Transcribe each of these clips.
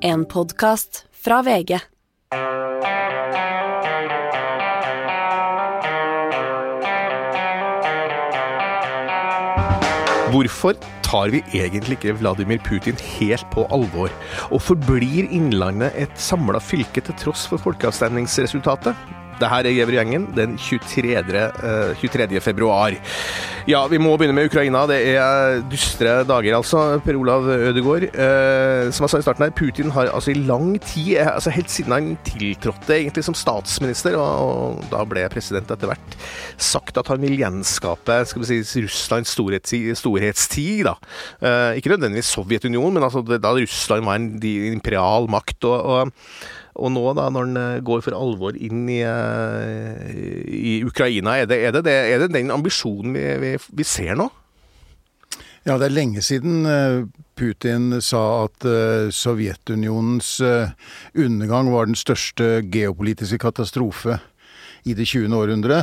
En podkast fra VG. Hvorfor tar vi egentlig ikke Vladimir Putin helt på alvor? Og forblir Innlandet et samla fylke til tross for folkeavstemningsresultatet? Det her er Gjever-gjengen den 23. eh, 23. februar. Ja, vi må begynne med Ukraina. Det er dystre dager, altså. Per Olav Ødegaard. Eh, som jeg sa i starten her, Putin har altså i lang tid, eh, altså helt siden han tiltrådte egentlig som statsminister, og, da ble president etter hvert, sagt at han vil gjenskape skal vi si, Russlands storhetstid. storhetstid da. Eh, ikke nødvendigvis Sovjetunionen, men altså da Russland var en imperial makt. og, og og nå, da, når han går for alvor inn i, i Ukraina, er det, er, det, er det, den ambisjonen vi, vi, vi, ser nå? Ja, det er lenge siden Putin sa at Sovjetunionens undergang var den største geopolitiske katastrofe i det 20. århundre.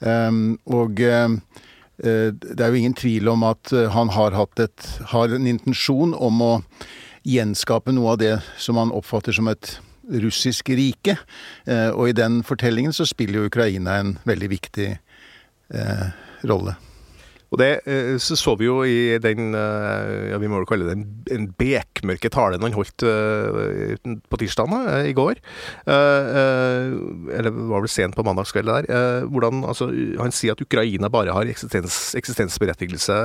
Og det er jo ingen tvil om at han har, et, har en intensjon om å gjenskape noe av det som han oppfatter som et russisk rike. Og i den fortellingen så spiller jo Ukraina en veldig viktig eh, rolle. Og det så, så vi jo i den ja, vi må jo kalle det en, en bekmørke talen han holdt uh, på tirsdag uh, i går. Uh, eller var vel sent på mandagskvelden der. hvordan, altså, Han sier at Ukraina bare har eksistens, eksistensberettigelse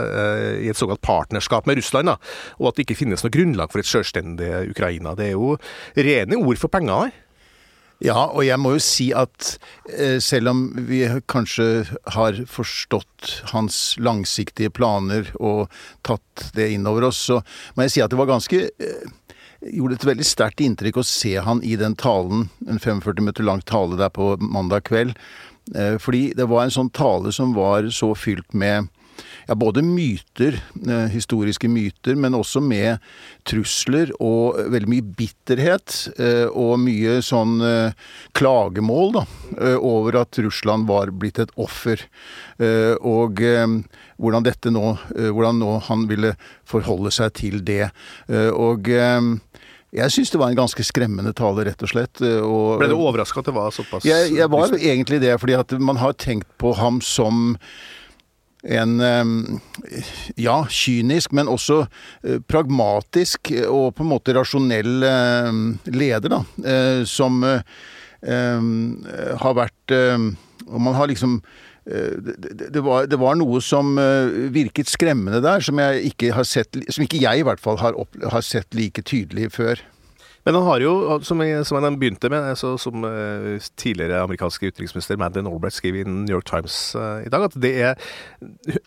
i et såkalt partnerskap med Russland, da, og at det ikke finnes noe grunnlag for et selvstendig Ukraina. Det er jo rene ord for penger. Ja, og jeg må jo si at eh, selv om vi kanskje har forstått hans langsiktige planer og tatt det innover oss, så må jeg si at det var ganske eh, Gjorde et veldig sterkt inntrykk å se han i den talen, en 45 minutter lang tale der på mandag kveld. Eh, fordi det var en sånn tale som var så fylt med ja, både myter, eh, historiske myter, men også med trusler og veldig mye bitterhet. Eh, og mye sånn eh, klagemål, da, over at Russland var blitt et offer. Og hvordan dette nå Hvordan nå han ville forholde seg til det. Og jeg syns det var en ganske skremmende tale, rett og slett. Og, Ble du overraska at det var såpass Jeg, jeg var egentlig det, fordi at man har tenkt på ham som en ja, kynisk, men også pragmatisk og på en måte rasjonell leder, da. Som har vært Og man har liksom det var, det var, noe som virket skremmende der, som, jeg ikke har sett, som ikke jeg i hvert fall har, opp, har sett like tydelig før. Men han har jo, som, jeg, som han begynte med, altså, som uh, tidligere amerikanske utenriksminister Madeleine Albright skrev i New York Times uh, i dag, at det er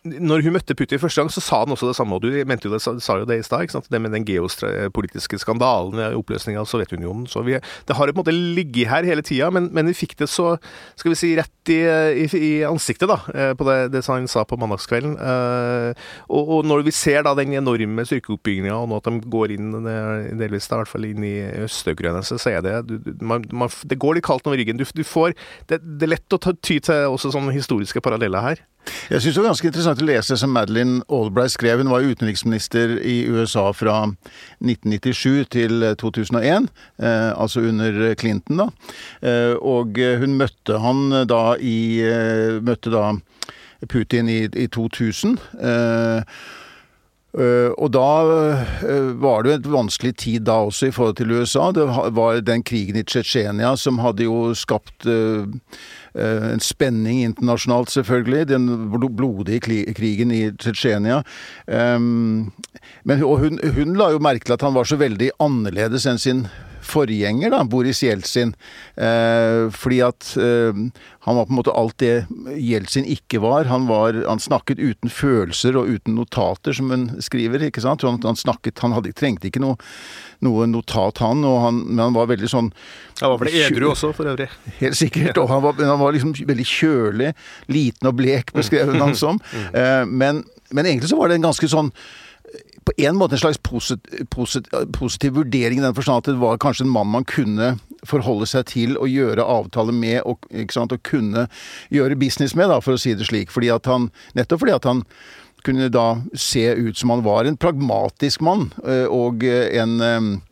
Når hun møtte Putin første gang, så sa han også det samme, og du mente jo det, sa jo det i stad, det med den geopolitiske skandalen, oppløsningen av Sovjetunionen. Så vi, det har på en måte ligget her hele tida, men, men, vi fikk det så, skal vi si, rett i, i, i ansiktet, da, uh, på det, det han sa på mandagskvelden. Og, og, når vi ser da den enorme styrkeoppbygginga, og nå at de går inn, delvis da, i hvert fall inn i Øst-Ukraina, så er det du, man, man, Det går litt kaldt over ryggen. Du, du får, det, det, er lett å ta, ty til også sånne historiske paralleller her. Jeg syns det var ganske interessant å lese som Madeleine Albright skrev. Hun var utenriksminister i USA fra 1997 til 2001, eh, altså under Clinton, da. Eh, og hun møtte han da i eh, Møtte da Putin i, i 2000. Eh, og da uh, var det jo et vanskelig tid da også i forhold til USA. Det var den krigen i Tsjetsjenia som hadde jo skapt uh, en spenning internasjonalt, selvfølgelig. Den blodige krigen i Tsjetsjenia. Men hun, hun, la jo merke til at han var så veldig annerledes enn sin forgjenger, da, Boris Jeltsin. Eh, fordi at eh, han var på en måte alt det Jeltsin ikke var. Han, var. han, snakket uten følelser og uten notater, som hun skriver. ikke sant? Han, han snakket, han hadde, trengte ikke noe, noe notat, han, han, men han var veldig sånn Han var vel edru også, for øvrig. Helt sikkert. Og han var, han var liksom veldig kjølig, liten og blek, beskrev han som. Mm. Eh, men, men egentlig så var det en ganske sånn på en måte en slags posit, posit, positiv vurdering i den forstand at det var kanskje en mann man kunne forholde seg til og gjøre avtaler med og, sant, og kunne gjøre business med, da, for å si det slik. Fordi han, nettopp fordi at han kunne da se ut som han var en pragmatisk mann, og en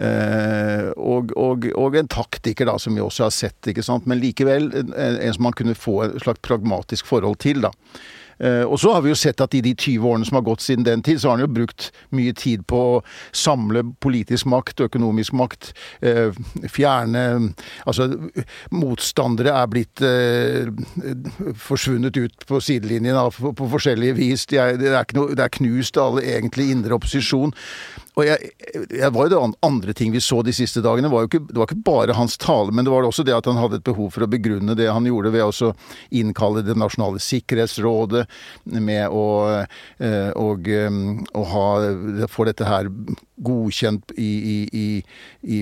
Og, og, og, en taktiker, da, som vi også har sett, ikke sant. Men likevel en, en som man kunne få et slags pragmatisk forhold til, da. Eh, og så har vi jo sett at i de 20 årene som har gått siden den tid, så har han jo brukt mye tid på å samle politisk makt økonomisk makt. Eh, fjerne Altså, motstandere er blitt eh, forsvunnet ut på sidelinjen på, forskjellige vis. De det, er det er knust alle egentlig indre opposisjon. Og jeg, jeg, var jo det andre ting vi så de siste dagene. Det var ikke, det var ikke bare hans tale, men det var også det at han hadde et behov for å begrunne det han gjorde ved å innkalle Det nasjonale sikkerhetsrådet med å, eh, og, eh, å ha, få dette her godkjent i, i, i,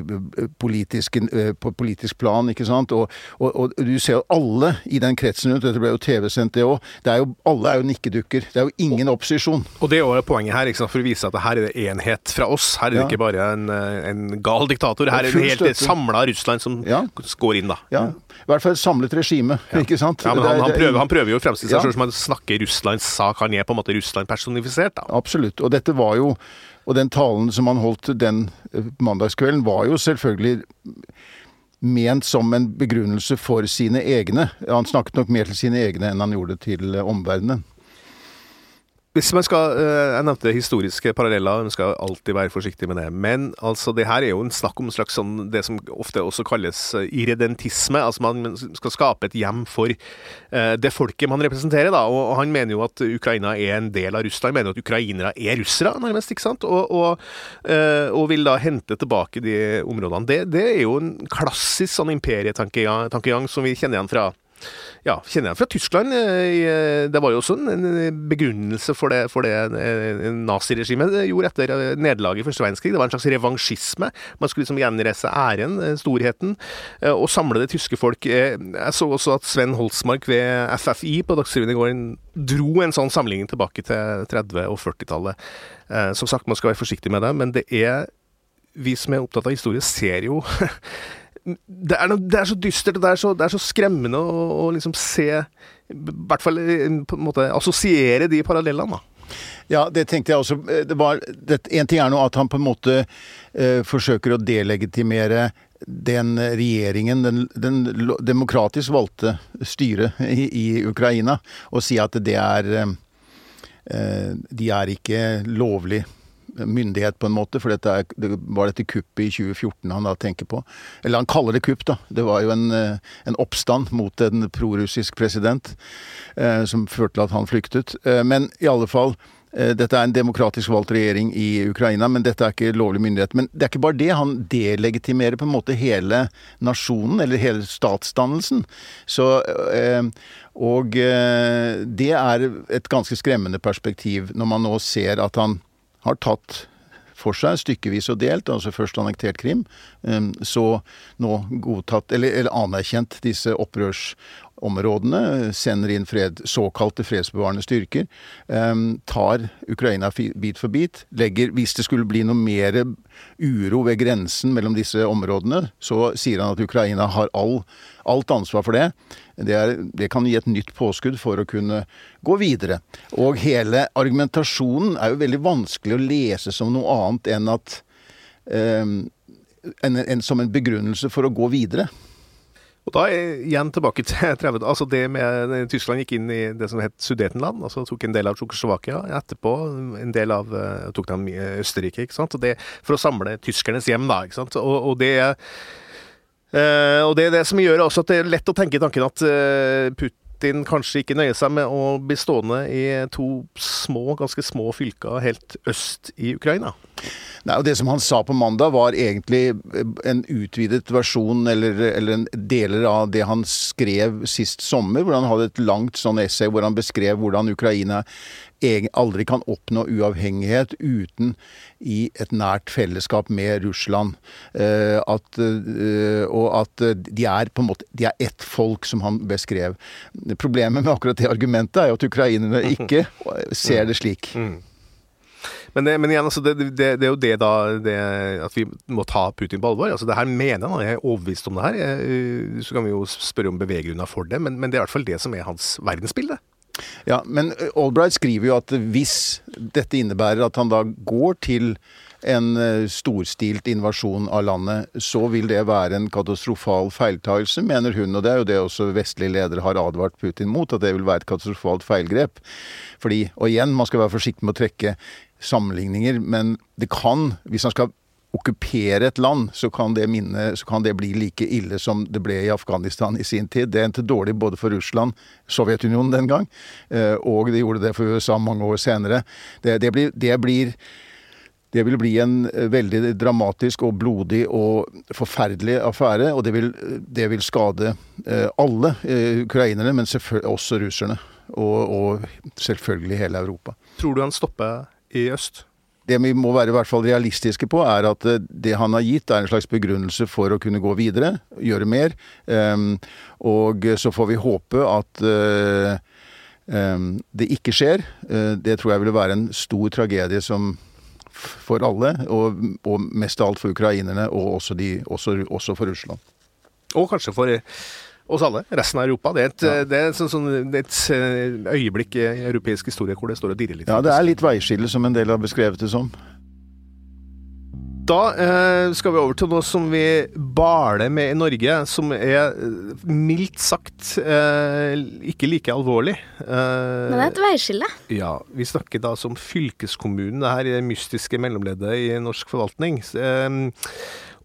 politisk, eh, på politisk plan, ikke sant. Og, og, og, du ser jo alle i den kretsen rundt, dette ble jo TV-sendt det òg, alle er jo nikkedukker. Det er jo ingen opposisjon. Og det er jo poenget her, for å vise at her er det enhet fra oss. Her er det ikke bare en, en, gal diktator, her er det helt samla Russland som går inn, da. Ja, i hvert fall et samlet regime, ikke sant. Ja, men han, han, prøver, han prøver, jo å fremstille seg ja. som han snakker Russlands sak. Han er på en måte Russland personifisert, da. Absolutt. Og dette var jo og den talen som han holdt den eh, mandagskvelden, var jo selvfølgelig ment som en begrunnelse for sine egne. Han snakket nok mer til sine egne enn han gjorde til eh, omverdenen. Hvis man skal, eh, Jeg nevnte historiske paralleller, man skal alltid være forsiktig med det. Men altså, det her er jo en snakk om en slags sånn, det som ofte også kalles eh, irredentisme. Altså man skal skape et hjem for uh, det folket man representerer. da, og Han mener jo at Ukraina er en del av Russland. Han mener at ukrainere er russere, nærmest. ikke sant? Og, og, og vil da hente tilbake de områdene. Det, det er jo en klassisk sånn imperietankegang som vi kjenner igjen fra ja, kjenner jeg fra Tyskland. Eh, eh, det var jo også en begrunnelse for det, for det eh, naziregimet gjorde etter nederlaget i første verdenskrig. Det var en slags revansjisme. Man skulle liksom gjenreise æren, storheten, og samle det tyske folk. Jeg så også at Sven Holsmark ved FFI på Dagsrevyen i går dro en sånn sammenligning tilbake til 30- og 40-tallet. Som sagt, man skal være forsiktig med det, men det er vi som er opptatt av historie, ser jo det er, noe, det er, så dystert og det er så, det er så skremmende å, å, liksom se I hvert fall på en måte assosiere de parallellene. da. Ja, det tenkte jeg også. Det var, det, en ting er nå at han på en måte eh, forsøker å delegitimere den regjeringen, den, den demokratisk valgte styret i, i, Ukraina, og si at det er eh, De er ikke lovlig myndighet, på en måte. For dette er, det var dette kuppet i 2014 han da tenker på. Eller han kaller det kupp, da. Det var jo en, eh, en oppstand mot en prorussisk president eh, som førte til at han flyktet. Eh, men i alle fall eh, dette er en demokratisk valgt regjering i Ukraina, men dette er ikke lovlig myndighet. Men det er ikke bare det. Han delegitimerer på en måte hele nasjonen, eller hele statsdannelsen. Så, eh, og det er et ganske skremmende perspektiv når man nå ser at han har tatt for seg stykkevis og delt, altså først annektert Krim, um, så nå godtatt, eller, eller anerkjent disse opprørsområdene, sender inn fred, såkalte fredsbevarende styrker, um, tar Ukraina bit for bit, legger Hvis det skulle bli noe mer uro ved grensen mellom disse områdene, så sier han at Ukraina har all, alt ansvar for det. Det, er, det, kan gi et nytt påskudd for å kunne gå videre. Og hele argumentasjonen er jo veldig vanskelig å lese som noe annet enn at um, en, en, som en begrunnelse for å gå videre. Og da igjen tilbake til 30, altså det med Tyskland gikk inn i det som het Sudetenland. altså Tok en del av Tsjekkoslovakia. Etterpå en del av tok de Østerrike. ikke sant, det For å samle tyskernes hjem, da. ikke sant, og, og det Uh, og det er det som gjør også at det er lett å tenke tanken at uh, Putin kanskje ikke nøye seg med å bli stående i to små, ganske små fylker helt øst i Ukraina. Nei, og Det som han sa på mandag, var egentlig en utvidet versjon, eller, eller deler av det han skrev sist sommer. Hvor han hadde et langt sånn essay hvor han beskrev hvordan Ukraina aldri kan oppnå uavhengighet uten i et nært fellesskap med Russland. Uh, at, uh, og at de er på en måte de er ett folk, som han beskrev. Problemet med akkurat det argumentet er jo at ukrainerne ikke ser det slik. Mm. Men, det, men igjen, altså, det, det, det, er jo det da det, at vi må ta Putin på alvor. Altså, det her mener han, jeg er overbevist om det her. Så kan vi jo spørre om beveggrunner for det, men, men det er i hvert fall det som er hans verdensbilde. Ja, men Albright skriver jo at hvis dette innebærer at han da går til en storstilt invasjon av landet, så vil det være en katastrofal feiltagelse, mener hun. Og det er jo det også vestlige ledere har advart Putin mot, at det vil være et katastrofalt feilgrep. Fordi, og igjen, man skal være forsiktig med å trekke sammenligninger, men det kan, hvis han skal okkupere et land, så kan, minne, så kan det bli like ille som det ble i Afghanistan i sin tid. Det endte dårlig både for Russland, Sovjetunionen den gang, eh, og det gjorde det for USA mange år senere. Det, det, blir, det blir det vil bli en eh, veldig dramatisk og blodig og forferdelig affære. Og det vil, det vil skade eh, alle ukrainerne, men også russerne. Og, og selvfølgelig hele Europa. Tror du han stopper i øst? Det vi må være i hvert fall realistiske på, er at eh, det han har gitt, er en slags begrunnelse for å kunne gå videre, gjøre mer. Um, og så får vi håpe at uh, um, det ikke skjer. Uh, det tror jeg ville være en stor tragedie som for alle, og, og mest av alt for ukrainerne, og også, de, også, også for Russland. Og kanskje for oss alle, resten av Europa. Det er et, ja. det er sånn, er et eh, øyeblikk i europeisk historie hvor det står og dirrer litt. Ja, det er litt veiskille, som en del har beskrevet det som. Da eh, skal vi over til noe som vi baler med i Norge, som er eh, mildt sagt eh, ikke like alvorlig. Eh, Men det er et veiskille? Ja. Vi snakker da som fylkeskommunen, det her i det mystiske mellomleddet i norsk forvaltning. Eh,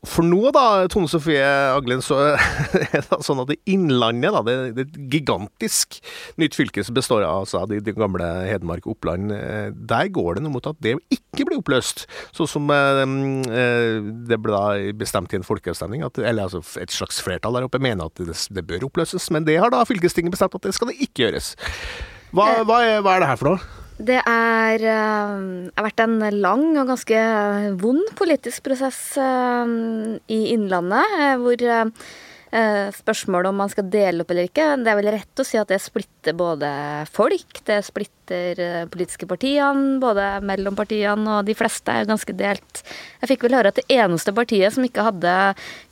for nå, da, Tone Sofie Aglen, så er det sånn at Innlandet, da, det, det er et gigantisk nytt fylke som består av altså, de, de, gamle Hedmark og Oppland. Eh, der går det noe mot at det ikke blir oppløst. Sånn som eh, eh, det ble da bestemt i en folkeavstemning, eller altså et slags flertall der oppe mener at det, det, bør oppløses. Men det har da fylkestinget bestemt at det skal det ikke gjøres. Hva, hva, er, hva er det her for noe? Det er, uh, har vært en lang og ganske vond politisk prosess uh, i Innlandet, uh, hvor spørsmålet om man skal dele opp eller ikke, det er vel rett å si at det splitter både folk, det splitter etter politiske partiene, både mellom partiene, og de fleste er ganske delt. Jeg fikk vel høre at det eneste partiet som ikke hadde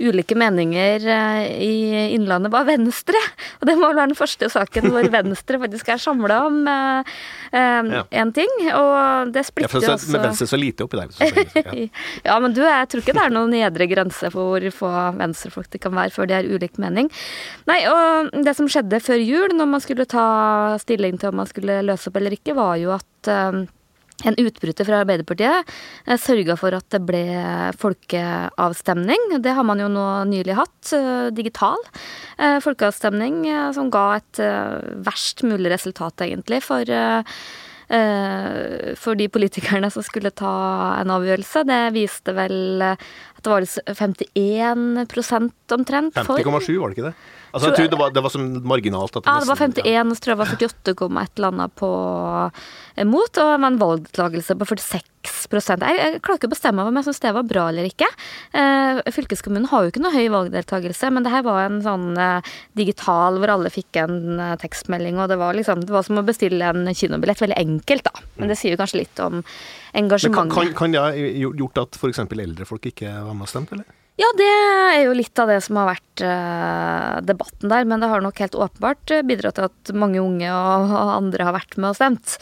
ulike meninger eh, i Innlandet, var Venstre. Og det må vel være den første saken hvor Venstre faktisk er samla om én eh, eh ja. ting. Og det splitter jo ja, også Med Venstre så lite oppi der. Ja. ja, men du, jeg tror ikke det er noen nedre grense for hvor få venstrefolk det kan være før de har ulik mening. Nei, og det som skjedde før jul, når man skulle ta stilling til om man skulle løse opp eller ikke, var jo at eh, en utbryter fra Arbeiderpartiet eh, sørga for at det ble folkeavstemning. Det har man jo nå nylig hatt, eh, digital folkeavstemning, som ga et verst mulig resultat, egentlig, for for de politikerne som skulle ta en avgjørelse. Det viste vel at det var 51 omtrent for 50,7 var det ikke det? Altså, jeg tror det var, det var som marginalt at det Ja, det var 51, og så tror jeg det var 48, et eller annet på eh, mot, og med en valgdeltakelse på 46 jeg, jeg klarer ikke å bestemme om jeg syns det var bra eller ikke. Eh, fylkeskommunen har jo ikke noe høy valgdeltakelse, men det her var en sånn eh, digital hvor alle fikk en eh, tekstmelding, og det var liksom Det var som å bestille en kinobillett. Veldig enkelt, da. Men det sier jo kanskje litt om engasjementet. Kan, kan, kan det ha gjort at f.eks. eldre folk ikke var med og stemte, eller? Ja, det er jo litt av det som har vært debatten der. Men det har nok helt åpenbart eh, bidratt til at mange unge og, andre har vært med og stemt.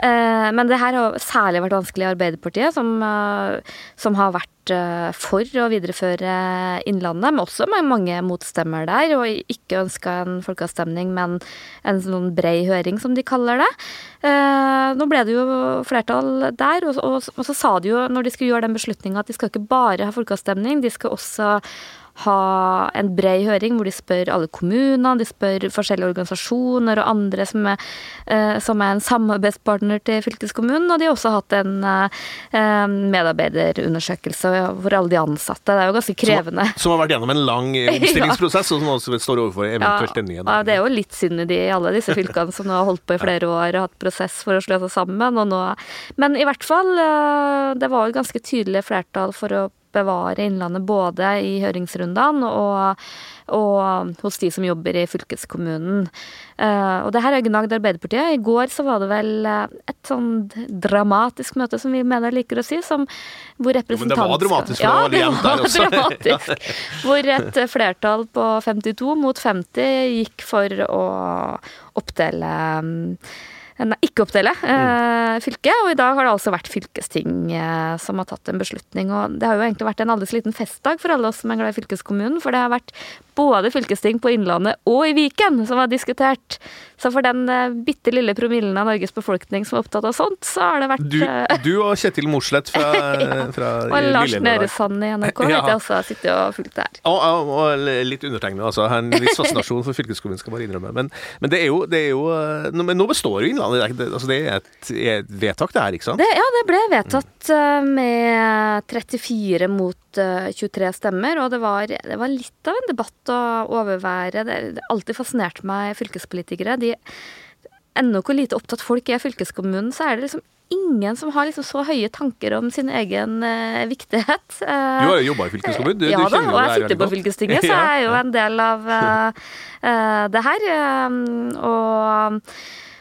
Uh, men det her har særlig vært vanskelig i Arbeiderpartiet, som, som har vært for å videreføre Innlandet, men også mange motstemmer der, og ikke ønska en folkeavstemning, men en sånn brei høring, som de kaller det. Nå ble det jo flertall der, og, og, og så sa de jo, når de skulle gjøre den beslutninga, at de skal ikke bare ha folkeavstemning, de skal også ha en bred høring hvor de spør alle kommunene, de spør forskjellige organisasjoner og andre som er, eh, som er en samarbeidspartner til fylkeskommunen. Og de har også hatt en eh, medarbeiderundersøkelse for alle de ansatte. Det er jo ganske krevende. Som, som har vært gjennom en lang omstillingsprosess, og som også står overfor eventuelt en ny Ja, det er jo litt synd i de, alle disse fylkene som nå har holdt på i flere år og hatt prosess for å slå seg sammen. Og nå, men i hvert fall, eh, det var jo ganske tydelig flertall for å bevare Innlandet både i høringsrundene og, og, hos de som jobber i fylkeskommunen. Uh, og det her er gnagd Arbeiderpartiet. I går så var det vel eh, et sånn dramatisk møte, som vi mener liker å si, som, hvor representanter... Men det var dramatisk, for ja, det var der også. dramatisk. hvor et flertall på 52 mot 50 gikk for å oppdele nei, ikke oppdele eh, fylket. Og i dag har det altså vært fylkesting eh, som har tatt en beslutning. Og det har jo egentlig vært en aldri så liten festdag for alle oss som er glad i fylkeskommunen. For det har vært både fylkesting på Innlandet og i Viken som har diskutert. Så for den eh, bitte lille promillen av Norges befolkning som er opptatt av sånt, så har det vært Du, eh, du og Kjetil Mosleth fra, Ja. fra Og Lars Nehru. Sand i NRK Ja. vet jeg også har sittet og fulgt det her. Og, og, og litt undertegnede, altså. Har en viss fascinasjon for fylkeskommunen, skal bare innrømme. Men, men det er jo, det er jo eh, nå består jo Innlandet. Det altså, det er et, vedtak, det her, ikke sant? Det, ja, det ble vedtatt eh, med 34 mot eh, 23 stemmer, og det var, det var litt av en debatt å overvære. Det har alltid fascinert meg fylkespolitikere. De, ennå hvor lite opptatt folk er i fylkeskommunen, så er det liksom ingen som har liksom så høye tanker om sin egen eh, viktighet. Du har jo jobba i fylkeskommunen. Du, ja du da, og jeg sitter på fylkestinget, så jeg er jo en del av eh, eh, det her. eh, og,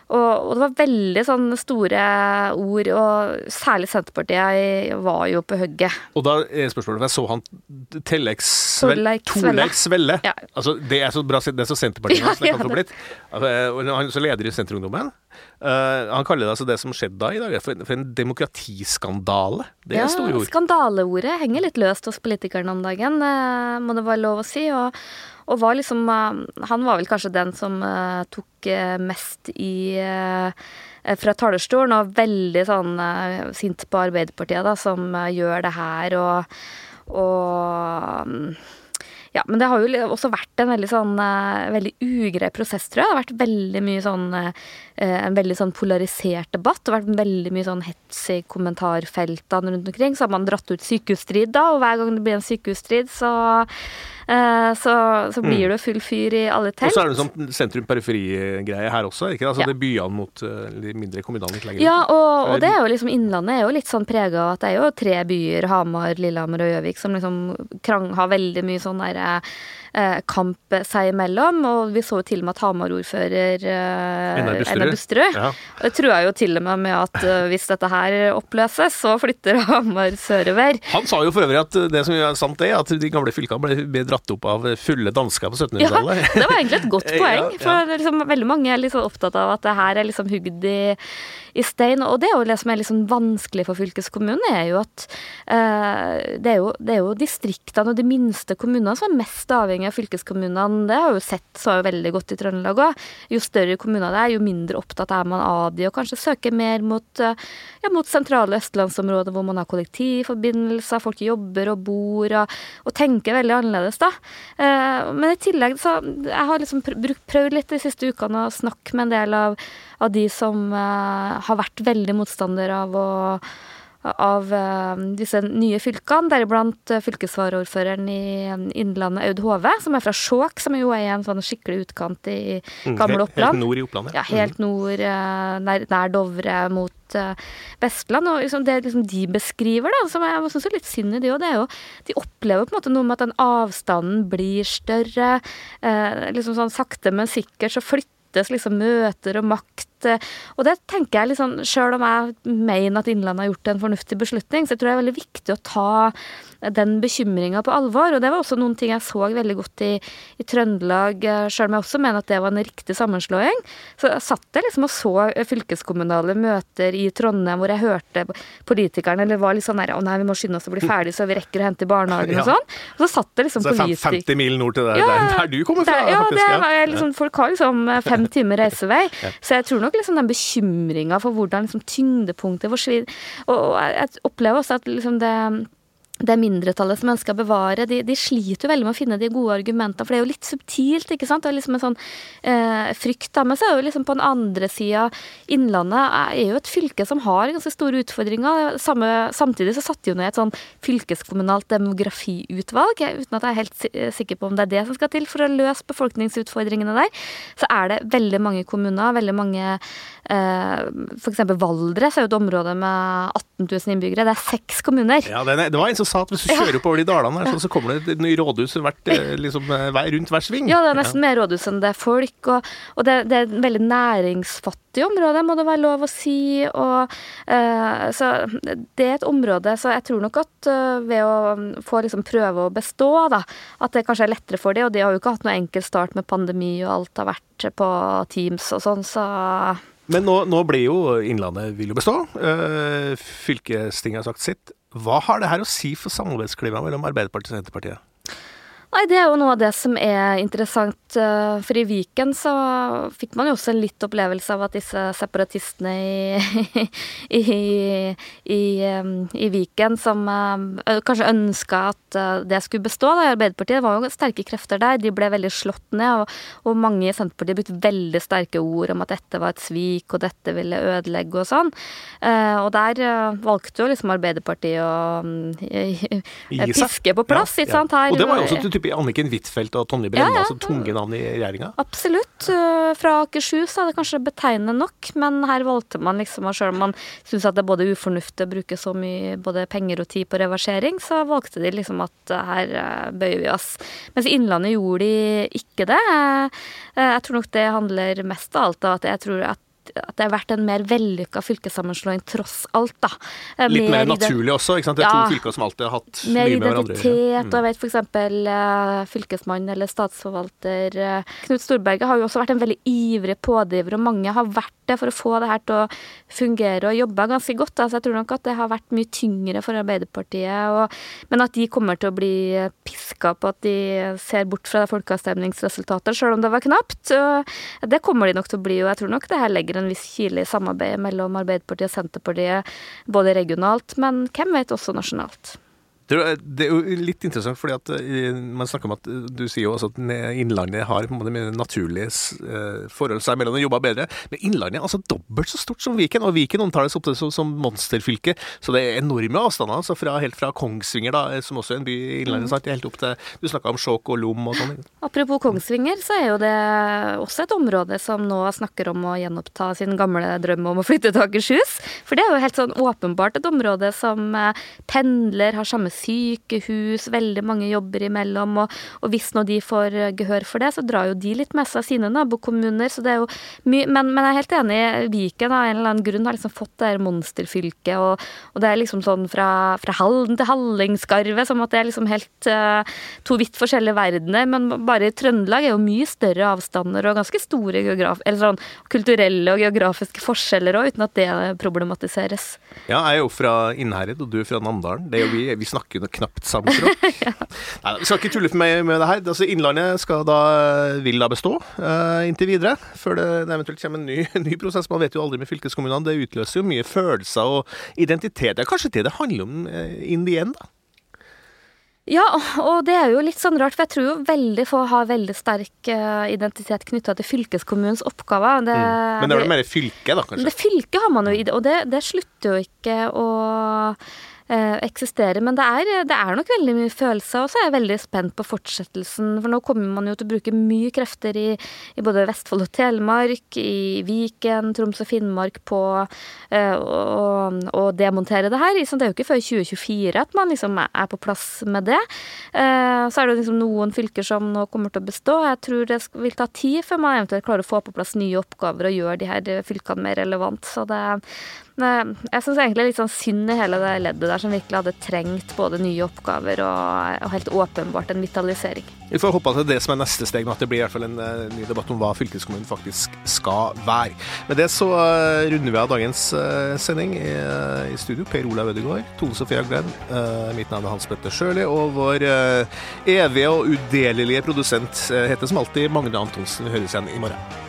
og, og det var veldig sånn store ord, og særlig Senterpartiet var jo på hugget. Og da er spørsmålet, om jeg så han Tellex Svelle. Ja. Altså, det er så bra, det er så Senterpartiet Ja, ja, det- blitt. Altså, Han er så leder i Senterungdommen. Uh, han kaller det altså det som skjedde da i dag, for, for en demokratiskandale. Det er store ord. Skandaleordet henger litt løst hos politikerne om dagen, uh, må det være lov å si. Og, og var liksom eh, Han var vel kanskje den som eh, tok eh, mest i fra talerstolen, og veldig sånn sint på Arbeiderpartiet, da, som gjør det her, og, og mm, ja, men det har jo også vært en veldig sånn veldig ugrei prosess, tror jeg. Det har vært veldig mye sånn en veldig sånn polarisert debatt. Det har vært veldig mye sånn hets i kommentarfeltene rundt omkring. Så har man dratt ut sykehusstrid, da, og hver gang det blir en sykehusstrid, så så, så blir det full fyr i alle telt. Og så er det sånn sentrum-periferi-greie her også. Ikke? det? Altså, Ja. Det er byene mot eh, de mindre kommunene litt lenger Ja, og, og det er jo liksom Innlandet er jo litt sånn prega av at det er jo tre byer, Hamar, Lillehammer og Gjøvik, som liksom krang, har veldig mye sånn der eh, kamp seg imellom. Og vi så jo til og med at Hamar-ordfører eh, Einar Busterud. Ja. Det tror jeg jo til og med med at eh, hvis dette her oppløses, så flytter Hamar sørover. Han sa jo for øvrig at det som er sant, er at de gamle fylkene ble, ble dratt opp av fulle dansker på Ja, 1700-tallet. det var egentlig et godt Ja, poeng. ja. For liksom, veldig mange er liksom opptatt av at det her er liksom hugd i, i stein. Og det er jo det som er liksom vanskelig for fylkeskommunen, er jo at uh, det, er jo, det er jo distriktene og de minste kommunene som er mest avhengig av fylkeskommunene. Det har jo sett så veldig godt i Trøndelag òg. Jo større kommuner det er, jo mindre opptatt er man av de, og kanskje søker mer mot, eh, ja, mot sentrale østlandsområder hvor man har kollektivforbindelser, folk jobber og bor og, og tenker veldig annerledes, da. Eh, men i tillegg så Jeg har liksom pr prøvd litt de siste ukene å snakke med en del av, av de som eh, har vært veldig motstander av å av eh, disse nye fylkene, deriblant uh, fylkesvaraordføreren i eh, Innlandet, Aud Hove, som er fra Skjåk, som jo er en sånn skikkelig utkant i Mm, gamle Oppland. Helt nord i Oppland, Ja, helt nord, eh, nær, nær Dovre mot eh, Vestland. Og liksom det liksom de beskriver, da, som jeg syns er litt synd i det òg, det er jo De opplever på en måte noe med at den avstanden blir større. Eh, liksom sånn sakte, men sikkert så flyttes liksom møter og makt. Eh, Og det tenker jeg liksom, sjøl om jeg mener at Innlandet har gjort en fornuftig beslutning, så jeg tror det er veldig viktig å ta den bekymringa på alvor. Og det var også noen ting jeg så veldig godt i, i Trøndelag, sjøl om jeg også mener at det var en riktig sammenslåing. Så jeg satt jeg liksom og så fylkeskommunale møter i Trondheim hvor jeg hørte politikerne eller var litt sånn der Å nei, vi må skynde oss å bli ferdig så vi rekker å hente i barnehagen Ja. og sånn. Og så satt det liksom Så det er 50 mil nord til der, Ja, der, der du kommer fra, der- ja, faktisk. det var liksom, folk har liksom fem timer reisevei. Så jeg tror nok liksom den bekymringa for hvordan liksom tyngdepunktet forsvinner. Og og jeg opplever også at liksom det det mindretallet som ønsker å bevare, de, de sliter jo veldig med å finne de gode argumentene, for det er jo litt subtilt, ikke sant? Det er liksom en sånn eh, frykt da, men så er jo liksom på den andre sida Innlandet er jo et fylke som har ganske store utfordringer. Samme, samtidig så satte de jo ned et sånn fylkeskommunalt demografiutvalg, uten at jeg er helt sikker på om det er det som skal til for å løse befolkningsutfordringene der. Så er det veldig mange kommuner, veldig mange eh, eksempel Valdres er jo et område med 18 000 innbyggere. Det er seks kommuner. Ja, det, det var en som sa at hvis du kjører oppover de dalene her, så, så kommer det et rådhus hvert, eh, liksom, eh, rundt hver sving. Ja, det er nesten mer rådhus enn det er folk, og, og det, det er veldig næringsfattig område, må det være lov å si. Og, uh, så det er et område, så jeg tror nok at uh, ved å få liksom prøve å bestå, da, at det kanskje er lettere for dem, og de har jo ikke hatt noe enkel start med pandemi, og alt har vært på Teams og sånn, så Men nå, nå blir jo Innlandet vil jo bestå. Fylkestinget har sagt sitt. Hva har det her å si for samarbeidsklimaet mellom Arbeiderpartiet og Senterpartiet? Nei, Det er jo noe av det som er interessant. Eh, for i Viken så fikk man jo også en litt opplevelse av at disse separatistene i, i, i, i Viken, som eh, kanskje ønska at eh, det skulle bestå da, i Arbeiderpartiet, det var jo sterke krefter der. De ble veldig slått ned, og, og mange i Senterpartiet brukte veldig sterke ord om at dette var et svik, og dette ville ødelegge og sånn. Og der valgte jo liksom Arbeiderpartiet å mm, piske på plass, ja, ikke sant. Her, og det var jo også type Anniken Huitfeldt og Tonje Brenna, ja, ja. altså tunge navn i regjeringa? Absolutt. Eh, fra Akershus er det kanskje betegnende nok, men her valgte man liksom, og selv om man syns at det er både ufornuftig å bruke så mye både penger og tid på reversering, så valgte de liksom at eh, her eh, bøyer vi oss. Mens Innlandet gjorde de ikke det. Jeg tror nok det handler mest av alt av at jeg tror at at det har vært en mer vellykka fylkessammenslåing tross alt, da. Eh, Litt mer, mer naturlig også, ikke sant? Det er ja, to fylker som alltid har hatt mye med hverandre Mer identitet, mm. og jeg vet f.eks. Uh, fylkesmann eller statsforvalter uh, Knut Storberget har jo også vært en veldig ivrig pådriver, og mange har vært det for å få det her til å fungere og jobbe ganske godt. Altså, jeg tror nok at det har vært mye tyngre for Arbeiderpartiet, og, men at de kommer til å bli piska på at de ser bort fra folkeavstemningsresultatet, sjøl om det var knapt. Det kommer de nok til å bli, og jeg tror nok det her legger en viss kile i samarbeidet mellom Arbeiderpartiet og Senterpartiet, både regionalt, men hvem vet også nasjonalt. Det er jo litt interessant, fordi at eh, man snakker om at eh, du sier jo også at Innlandet har på en måte mer naturlige eh, forhold seg mellom og jobber bedre. Men Innlandet er altså dobbelt så stort som Viken, og Viken omtales ofte som monsterfylke. Så det er enorme avstander, altså fra, helt fra Kongsvinger, da, som også er en by i Innlandet, mm. helt opp til Du snakka om Skjåk og Lom og sånn. Apropos Kongsvinger, så er jo det også et område som nå snakker om å gjenoppta sin gamle drøm om å flytte til Akershus. For det er jo helt sånn åpenbart et område som pendler, har samme sykehus, veldig mange jobber imellom. Og, og hvis nå de får gehør for det, så drar jo de litt med seg sine nabokommuner. så det er jo mye, men, men, jeg er helt enig, Viken av en eller annen grunn har liksom fått det her monsterfylket. Og, og, det er liksom sånn fra, fra Halden til Hallingskarvet, som at det er liksom helt uh, to vidt forskjellige verdener. Men bare i Trøndelag er jo mye større avstander og ganske store eller sånn, kulturelle og geografiske forskjeller òg, uten at det problematiseres. Ja, jeg er jo fra Innherred, og du er fra Namdalen. Det er jo vi, vi snakker snakker og knapt samme ja. Nei, vi skal ikke tulle for meg med det her. Altså, Innlandet skal da, vil da bestå uh, inntil videre, før det, det eventuelt kommer en ny, ny, prosess. Man vet jo aldri med fylkeskommunene. Det utløser jo mye følelser og identitet. Det er kanskje det det handler om uh, in the end, da. Ja, og det er jo litt sånn rart, for jeg tror jo veldig få har veldig sterk identitet knytta til fylkeskommunens oppgaver. Det, mm. Men det er vel mer fylke, da, kanskje? Det fylket har man jo og det, det slutter jo ikke å eh, eksisterer. Men det er, det er, nok veldig mye følelser, og så er jeg veldig spent på fortsettelsen. For nå kommer man jo til å bruke mye krefter i, i både Vestfold og Telemark, i Viken, Troms og Finnmark på eh, å, demontere det her. Det er jo ikke før 2024 at man liksom er på plass med det. Eh, så er det liksom noen fylker som nå kommer til å bestå. Jeg tror det vil ta tid før man eventuelt klarer å få på plass nye oppgaver og gjøre de her fylkene mer relevant. Så det, jeg syns egentlig litt sånn synd i hele det leddet der som virkelig hadde trengt både nye oppgaver og, og helt åpenbart en vitalisering. Vi får håpe at det er det som er neste steg, at det blir i hvert fall en uh, ny debatt om hva fylkeskommunen faktisk skal være. Med det så uh, runder vi av dagens uh, sending i, studio. Per Olav Ødegaard, Tone Sofie Aglen, mitt navn er Hans Petter Sjøli, og vår evige og udelelige produsent heter som alltid Magne Antonsen. Vi høres igjen i morgen.